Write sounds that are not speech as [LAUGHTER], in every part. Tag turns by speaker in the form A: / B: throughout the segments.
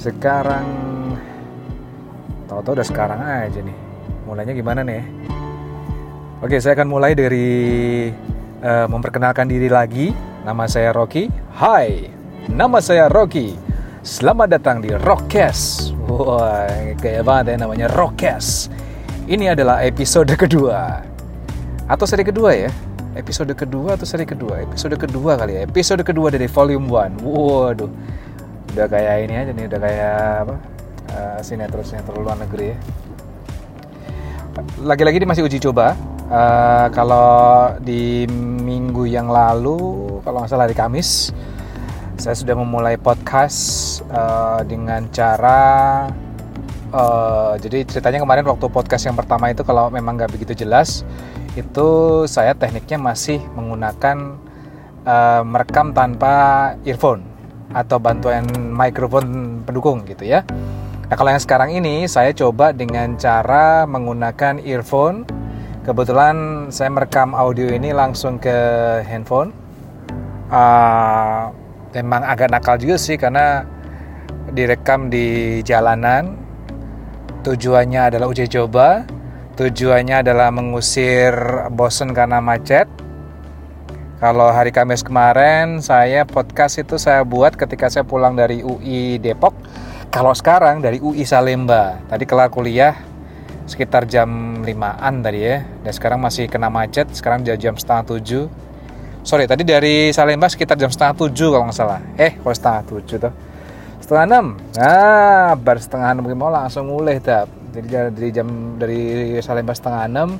A: sekarang tahu-tahu udah sekarang aja nih. Mulainya gimana nih oke saya akan mulai dari uh, memperkenalkan diri lagi. Nama saya Rocky. Hai nama saya Rocky. Selamat datang di Rockcast wah kayak banget ya namanya Rockcast ini adalah episode kedua. Atau seri kedua ya? Episode kedua atau seri kedua? Episode kedua kali ya? Episode kedua dari volume 1 waduh udah kayak ini aja nih udah kayak apa uh, sinetron sinetron luar negeri ya. Lagi-lagi ini masih uji coba. Uh, kalau di minggu yang lalu kalau nggak salah hari Kamis saya sudah memulai podcast uh, dengan cara uh, jadi ceritanya kemarin waktu podcast yang pertama itu kalau memang nggak begitu jelas itu saya tekniknya masih menggunakan uh, merekam tanpa earphone atau bantuan mikrofon pendukung gitu ya. Nah kalau yang sekarang ini saya coba dengan cara menggunakan earphone. Kebetulan saya merekam audio ini langsung ke handphone. Uh, memang agak nakal juga sih karena direkam di jalanan. Tujuannya adalah uji coba. Tujuannya adalah mengusir bosen karena macet kalau hari Kamis kemarin saya podcast itu saya buat ketika saya pulang dari UI Depok. Kalau sekarang dari UI Salemba. Tadi kelar kuliah sekitar jam 5-an tadi ya. Dan sekarang masih kena macet, sekarang jam setengah tujuh. Sorry, tadi dari Salemba sekitar jam setengah tujuh kalau nggak salah. Eh, kalau setengah tujuh tuh. Setengah enam. Nah, baru setengah enam mau langsung mulai tap. Jadi dari jam dari Salemba setengah enam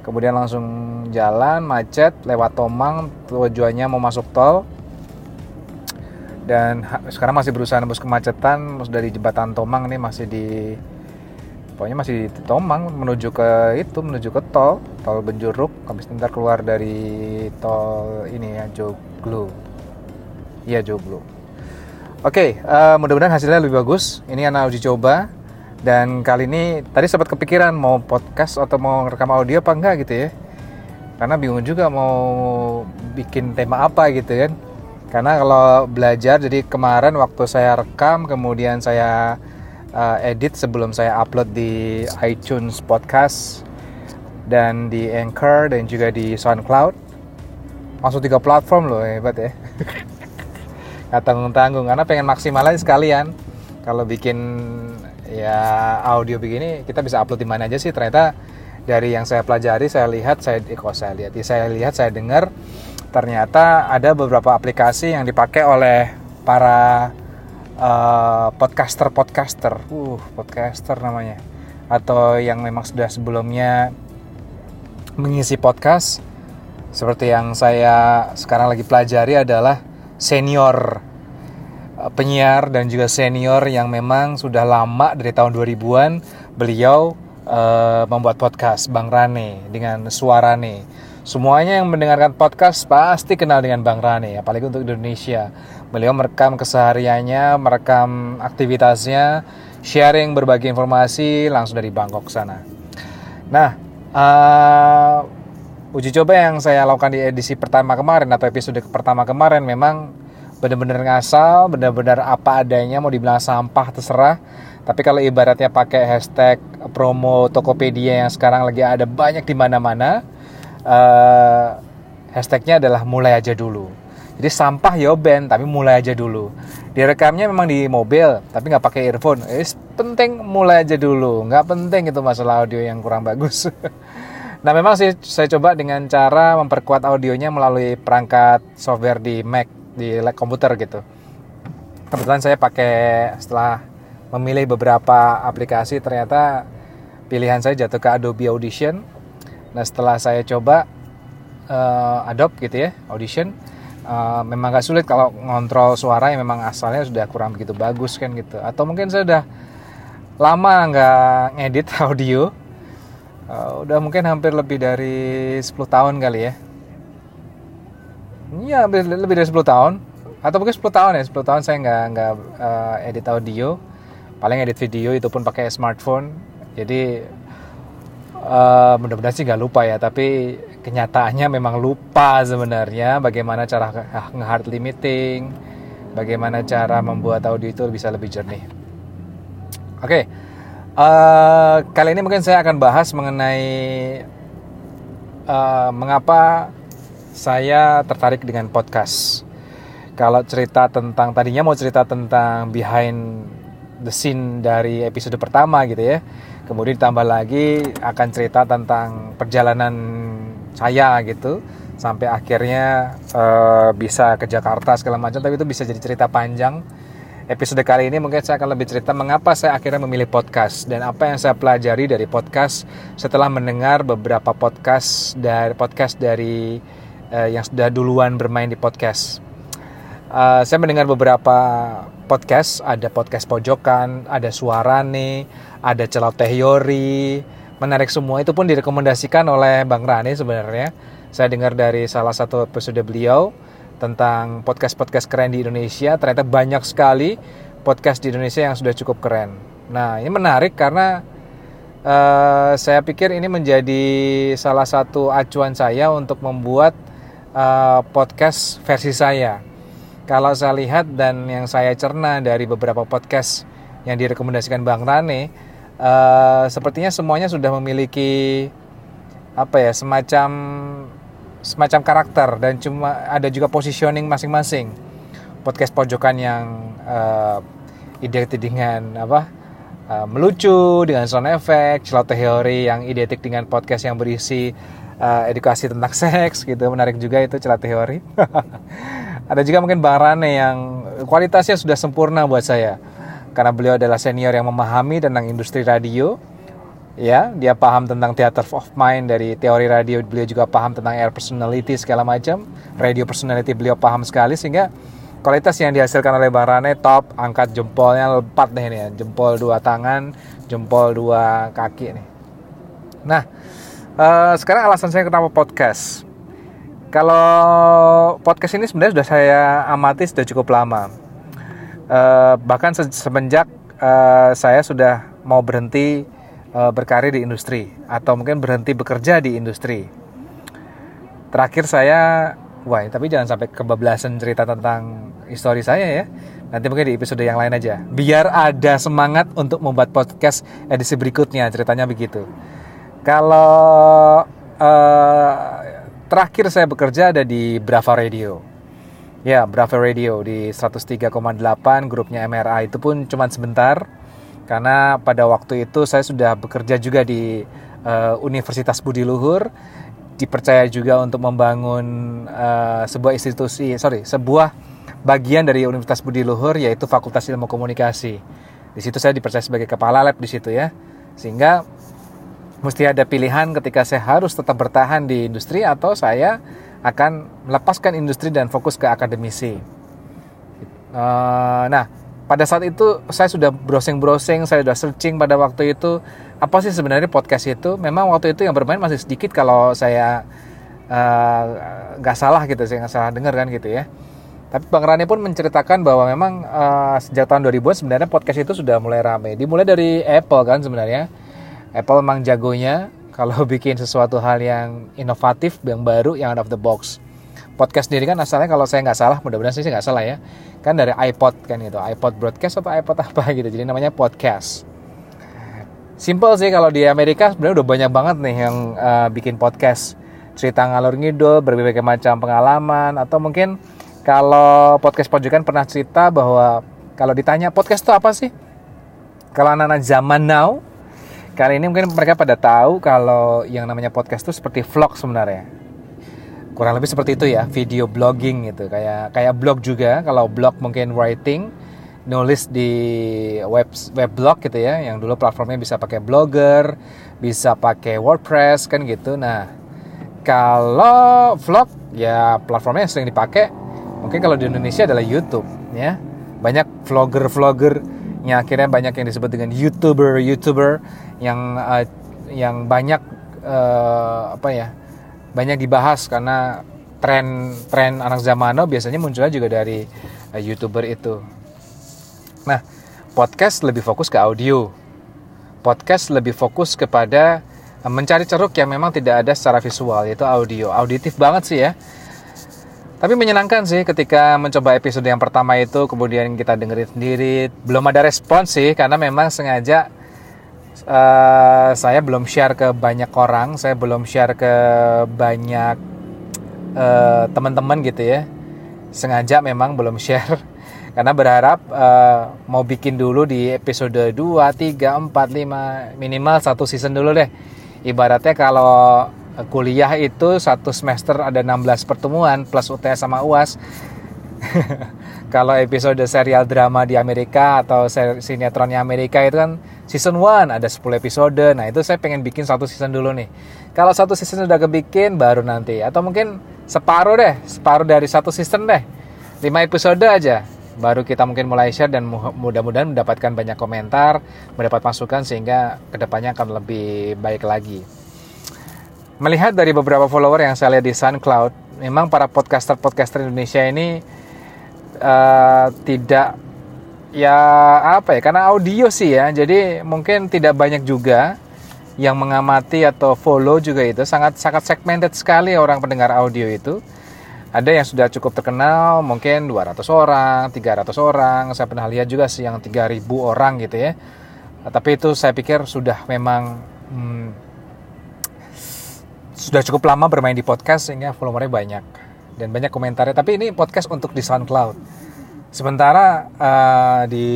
A: kemudian langsung jalan macet lewat Tomang tujuannya mau masuk tol. Dan sekarang masih berusaha nembus kemacetan dari jembatan Tomang ini masih di pokoknya masih di Tomang menuju ke itu menuju ke tol tol Benjuruk. Habis ntar keluar dari tol ini ya Joglo. Iya Joglo. Oke okay, uh, mudah-mudahan hasilnya lebih bagus. Ini anak uji coba dan kali ini tadi sempat kepikiran mau podcast atau mau rekam audio apa enggak gitu ya. Karena bingung juga mau bikin tema apa gitu kan. Karena kalau belajar jadi kemarin waktu saya rekam kemudian saya uh, edit sebelum saya upload di iTunes Podcast dan di Anchor dan juga di SoundCloud. Langsung tiga platform loh hebat ya. [LAUGHS] Gak tanggung-tanggung karena pengen maksimalin sekalian. Kalau bikin ya audio begini kita bisa upload di mana aja sih. Ternyata dari yang saya pelajari saya lihat saya eh, kok saya lihat? Saya lihat saya dengar ternyata ada beberapa aplikasi yang dipakai oleh para uh, podcaster podcaster uh podcaster namanya. Atau yang memang sudah sebelumnya mengisi podcast. Seperti yang saya sekarang lagi pelajari adalah senior. Eh, penyiar dan juga senior yang memang sudah lama dari tahun 2000-an beliau uh, membuat podcast Bang Rane dengan suara nih. Semuanya yang mendengarkan podcast pasti kenal dengan Bang Rane, apalagi untuk Indonesia. Beliau merekam kesehariannya, merekam aktivitasnya, sharing berbagi informasi langsung dari Bangkok sana. Nah, uh, uji coba yang saya lakukan di edisi pertama kemarin atau episode pertama kemarin memang benar-benar ngasal, benar-benar apa adanya mau dibilang sampah terserah. Tapi kalau ibaratnya pakai hashtag promo Tokopedia yang sekarang lagi ada banyak di mana-mana, uh, hashtagnya adalah mulai aja dulu. Jadi sampah ya band, tapi mulai aja dulu. Direkamnya memang di mobil, tapi nggak pakai earphone. Eh, penting mulai aja dulu. Nggak penting itu masalah audio yang kurang bagus. [LAUGHS] nah memang sih saya coba dengan cara memperkuat audionya melalui perangkat software di Mac di komputer gitu. Kebetulan saya pakai setelah memilih beberapa aplikasi ternyata pilihan saya jatuh ke Adobe Audition. Nah setelah saya coba uh, Adobe gitu ya Audition uh, memang gak sulit kalau ngontrol suara yang memang asalnya sudah kurang begitu bagus kan gitu. Atau mungkin saya udah lama nggak ngedit [LAUGHS] audio uh, udah mungkin hampir lebih dari 10 tahun kali ya Iya lebih dari 10 tahun. Atau mungkin 10 tahun ya 10 tahun saya nggak nggak uh, edit audio. Paling edit video itu pun pakai smartphone. Jadi uh, mudah-mudahan sih nggak lupa ya. Tapi kenyataannya memang lupa sebenarnya bagaimana cara nge-hard limiting bagaimana cara membuat audio itu bisa lebih jernih. Oke, uh, kali ini mungkin saya akan bahas mengenai uh, mengapa saya tertarik dengan podcast. Kalau cerita tentang tadinya mau cerita tentang behind the scene dari episode pertama gitu ya. Kemudian ditambah lagi akan cerita tentang perjalanan saya gitu sampai akhirnya uh, bisa ke Jakarta segala macam tapi itu bisa jadi cerita panjang episode kali ini mungkin saya akan lebih cerita mengapa saya akhirnya memilih podcast dan apa yang saya pelajari dari podcast setelah mendengar beberapa podcast dari podcast dari uh, yang sudah duluan bermain di podcast. Uh, saya mendengar beberapa podcast, ada podcast pojokan, ada suara nih, ada celau teori, menarik semua itu pun direkomendasikan oleh Bang Rani sebenarnya. Saya dengar dari salah satu episode beliau tentang podcast-podcast keren di Indonesia. Ternyata banyak sekali podcast di Indonesia yang sudah cukup keren. Nah, ini menarik karena uh, saya pikir ini menjadi salah satu acuan saya untuk membuat uh, podcast versi saya. Kalau saya lihat dan yang saya cerna dari beberapa podcast yang direkomendasikan Bang Rane, uh, sepertinya semuanya sudah memiliki apa ya semacam semacam karakter dan cuma ada juga positioning masing-masing podcast pojokan yang uh, identik dengan apa uh, melucu dengan sound effect, celah teori yang identik dengan podcast yang berisi uh, edukasi tentang [LAUGHS] seks gitu. Menarik juga itu celah teori. [LAUGHS] ada juga mungkin Bang Rane yang kualitasnya sudah sempurna buat saya. Karena beliau adalah senior yang memahami tentang industri radio. Ya dia paham tentang theater of mind dari teori radio. Beliau juga paham tentang air personality segala macam. Radio personality beliau paham sekali sehingga kualitas yang dihasilkan oleh Bang Rane top angkat jempolnya lepat nih nih jempol dua tangan jempol dua kaki nih. Nah uh, sekarang alasan saya kenapa podcast kalau podcast ini sebenarnya sudah saya amati sudah cukup lama uh, bahkan semenjak uh, saya sudah mau berhenti uh, berkarir di industri atau mungkin berhenti bekerja di industri. Terakhir saya, wah tapi jangan sampai kebablasan cerita tentang histori saya ya. Nanti mungkin di episode yang lain aja. Biar ada semangat untuk membuat podcast edisi berikutnya ceritanya begitu. Kalau uh, terakhir saya bekerja ada di Brava Radio. Ya, Brava Radio di 103,8 grupnya MRA itu pun cuma sebentar. Karena pada waktu itu saya sudah bekerja juga di uh, Universitas Budi Luhur. Dipercaya juga untuk membangun uh, sebuah institusi sorry sebuah bagian dari Universitas Budi Luhur yaitu Fakultas Ilmu Komunikasi. Di situ saya dipercaya sebagai kepala lab di situ ya. Sehingga mesti ada pilihan ketika saya harus tetap bertahan di industri atau saya akan melepaskan industri dan fokus ke akademisi. Uh, nah, pada saat itu saya sudah browsing-browsing, saya sudah searching pada waktu itu apa sih sebenarnya podcast itu. Memang waktu itu yang bermain masih sedikit kalau saya eh, nggak uh, salah gitu, saya nggak salah dengar kan gitu ya. Tapi Bang Rani pun menceritakan bahwa memang uh, sejak tahun 2000 sebenarnya podcast itu sudah mulai ramai. Dimulai dari Apple kan sebenarnya. Apple memang jagonya kalau [LAUGHS] bikin sesuatu hal yang inovatif, yang baru, yang out of the box. Podcast sendiri kan asalnya kalau saya nggak salah mudah-mudahan sih nggak salah ya kan dari iPod kan gitu iPod broadcast atau iPod [LAUGHS] apa gitu jadi namanya podcast. Simple sih kalau di Amerika sebenarnya udah banyak banget nih yang uh, bikin podcast. Cerita ngalur ngidul berbagai macam pengalaman atau mungkin kalau podcast pojokan pernah cerita bahwa kalau ditanya podcast itu apa sih? Kalau anak-anak zaman now kali ini mungkin mereka pada tahu kalau yang namanya podcast itu seperti vlog sebenarnya. Kurang lebih seperti itu ya video blogging gitu. Kayak kayak blog juga. Kalau blog mungkin writing nulis di web web blog gitu ya. Yang dulu platformnya bisa pakai blogger bisa pakai WordPress kan gitu. Nah kalau vlog ya platformnya yang sering dipakai mungkin kalau di Indonesia adalah YouTube ya. Banyak vlogger-vlogger yang akhirnya banyak yang disebut dengan youtuber youtuber yang uh, yang banyak uh, apa ya banyak dibahas karena tren tren anak zaman now biasanya munculnya juga dari uh, youtuber itu. Nah, podcast lebih fokus ke audio. Podcast lebih fokus kepada mencari ceruk yang memang tidak ada secara visual yaitu audio. Auditif banget sih ya. Tapi menyenangkan sih ketika mencoba episode yang pertama itu kemudian kita dengerin sendiri. Belum ada respon sih karena memang sengaja uh, saya belum share ke banyak orang, saya belum share ke banyak uh, teman-teman gitu ya. Sengaja memang belum share [LAUGHS] karena berharap uh, mau bikin dulu di episode 2, 3, 4, 5 minimal satu season dulu deh. Ibaratnya kalau kuliah itu satu semester ada 16 pertemuan plus UTS sama UAS. [LAUGHS] Kalau episode serial drama di Amerika atau sinetronnya Amerika itu kan season 1 ada 10 episode. Nah, itu saya pengen bikin satu season dulu nih. Kalau satu season sudah kebikin baru nanti atau mungkin separuh deh, separuh dari satu season deh. 5 episode aja baru kita mungkin mulai share dan mudah-mudahan mendapatkan banyak komentar, mendapat masukan sehingga ke depannya akan lebih baik lagi. Melihat dari beberapa follower yang saya lihat di SoundCloud, memang para podcaster-podcaster Indonesia ini uh, tidak ya apa ya karena audio sih ya jadi mungkin tidak banyak juga yang mengamati atau follow juga itu sangat sangat segmented sekali orang pendengar audio itu ada yang sudah cukup terkenal mungkin 200 orang 300 orang saya pernah lihat juga sih yang 3000 orang gitu ya tapi itu saya pikir sudah memang hmm, sudah cukup lama bermain di podcast sehingga volumenya banyak dan banyak komentarnya. Tapi ini podcast untuk di SoundCloud. Sementara uh, di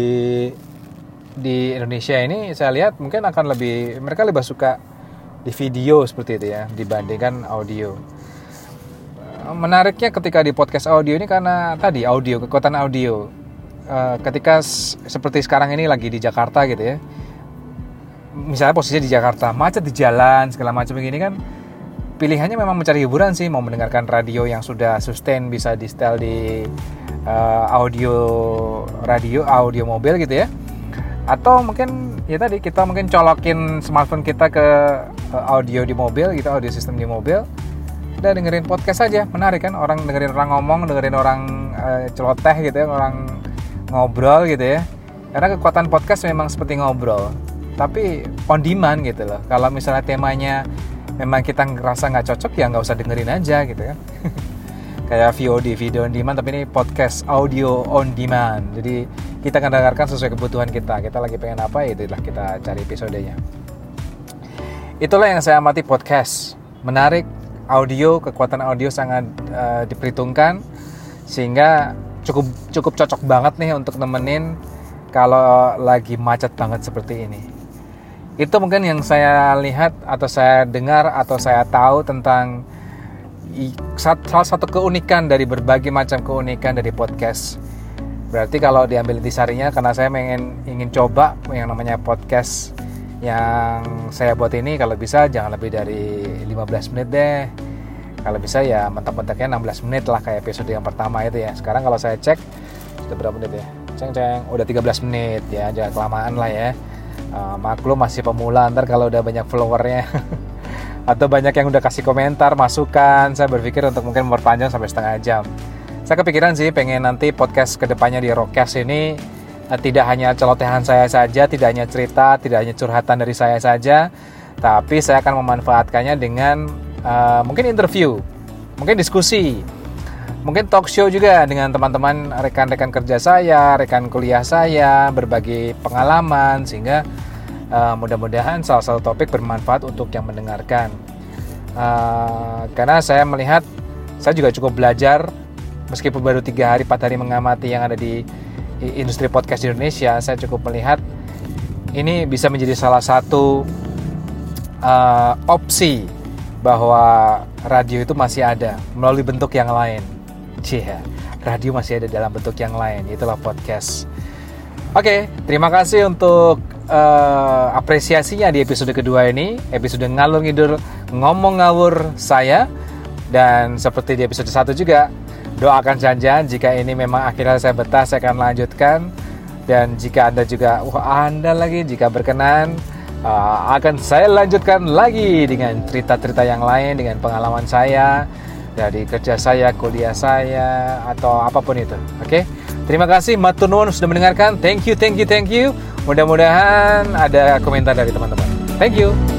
A: di Indonesia ini saya lihat mungkin akan lebih mereka lebih suka di video seperti itu ya dibandingkan audio. Menariknya ketika di podcast audio ini karena tadi audio kekuatan audio. Uh, ketika seperti sekarang ini lagi di Jakarta gitu ya. Misalnya posisinya di Jakarta, macet di jalan segala macam begini kan pilihannya memang mencari hiburan sih mau mendengarkan radio yang sudah sustain bisa di setel di uh, audio radio audio mobil gitu ya. Atau mungkin ya tadi kita mungkin colokin smartphone kita ke uh, audio di mobil gitu audio sistem di mobil. Dan dengerin podcast aja menarik kan? Orang dengerin orang ngomong dengerin orang uh, celoteh gitu ya orang ngobrol gitu ya. Karena kekuatan podcast memang seperti ngobrol tapi on demand gitu loh. Kalau misalnya temanya memang kita ngerasa nggak cocok ya nggak usah dengerin aja gitu kan [LAUGHS] kayak VOD video on demand tapi ini podcast audio on demand. Jadi kita akan dengarkan sesuai kebutuhan kita. Kita lagi pengen apa ya itulah kita cari episodenya. Itulah yang saya amati podcast. Menarik audio kekuatan audio sangat uh, diperhitungkan sehingga cukup cukup cocok banget nih untuk nemenin kalau lagi macet banget seperti ini. Itu mungkin yang saya lihat atau saya dengar atau saya tahu tentang salah satu keunikan dari berbagai macam keunikan dari podcast. Berarti kalau diambil sarinya karena saya ingin ingin coba yang namanya podcast yang saya buat ini kalau bisa jangan lebih dari 15 menit deh. Kalau bisa ya mentok-mentoknya 16 menit lah kayak episode yang pertama itu ya. Sekarang kalau saya cek sudah berapa menit ya? Ceng-ceng, udah 13 menit ya, jangan kelamaan lah ya uh, maklum masih pemula ntar kalau udah banyak followernya [LAUGHS] atau banyak yang udah kasih komentar masukan. Saya berpikir untuk mungkin memperpanjang sampai setengah jam. Saya kepikiran sih pengen nanti podcast ke depannya di Rockcast ini uh, tidak hanya celotehan saya saja tidak hanya cerita tidak hanya curhatan dari saya saja tapi saya akan memanfaatkannya dengan uh, mungkin interview mungkin diskusi mungkin talk show juga dengan teman-teman rekan-rekan kerja saya, rekan kuliah saya, berbagi pengalaman sehingga uh, mudah-mudahan salah satu topik bermanfaat untuk yang mendengarkan. Uh, karena saya melihat saya juga cukup belajar meskipun baru tiga hari empat hari mengamati yang ada di industri podcast di Indonesia, saya cukup melihat ini bisa menjadi salah satu uh, opsi bahwa radio itu masih ada melalui bentuk yang lain Cia, radio masih ada dalam bentuk yang lain, itulah podcast. Oke, terima kasih untuk uh, apresiasinya di episode kedua ini, episode ngalur ngidur ngomong ngawur saya. Dan seperti di episode satu juga, doakan janjian jika ini memang akhirnya saya betah, saya akan lanjutkan. Dan jika Anda juga, wah Anda lagi, jika berkenan, uh, akan saya lanjutkan lagi dengan cerita-cerita yang lain, dengan pengalaman saya, dari kerja saya, kuliah saya, atau apa pun itu. Oke, okay? terima kasih Matunun sudah mendengarkan. Thank you, thank you, thank you. Mudah-mudahan ada komentar dari teman-teman. Thank you.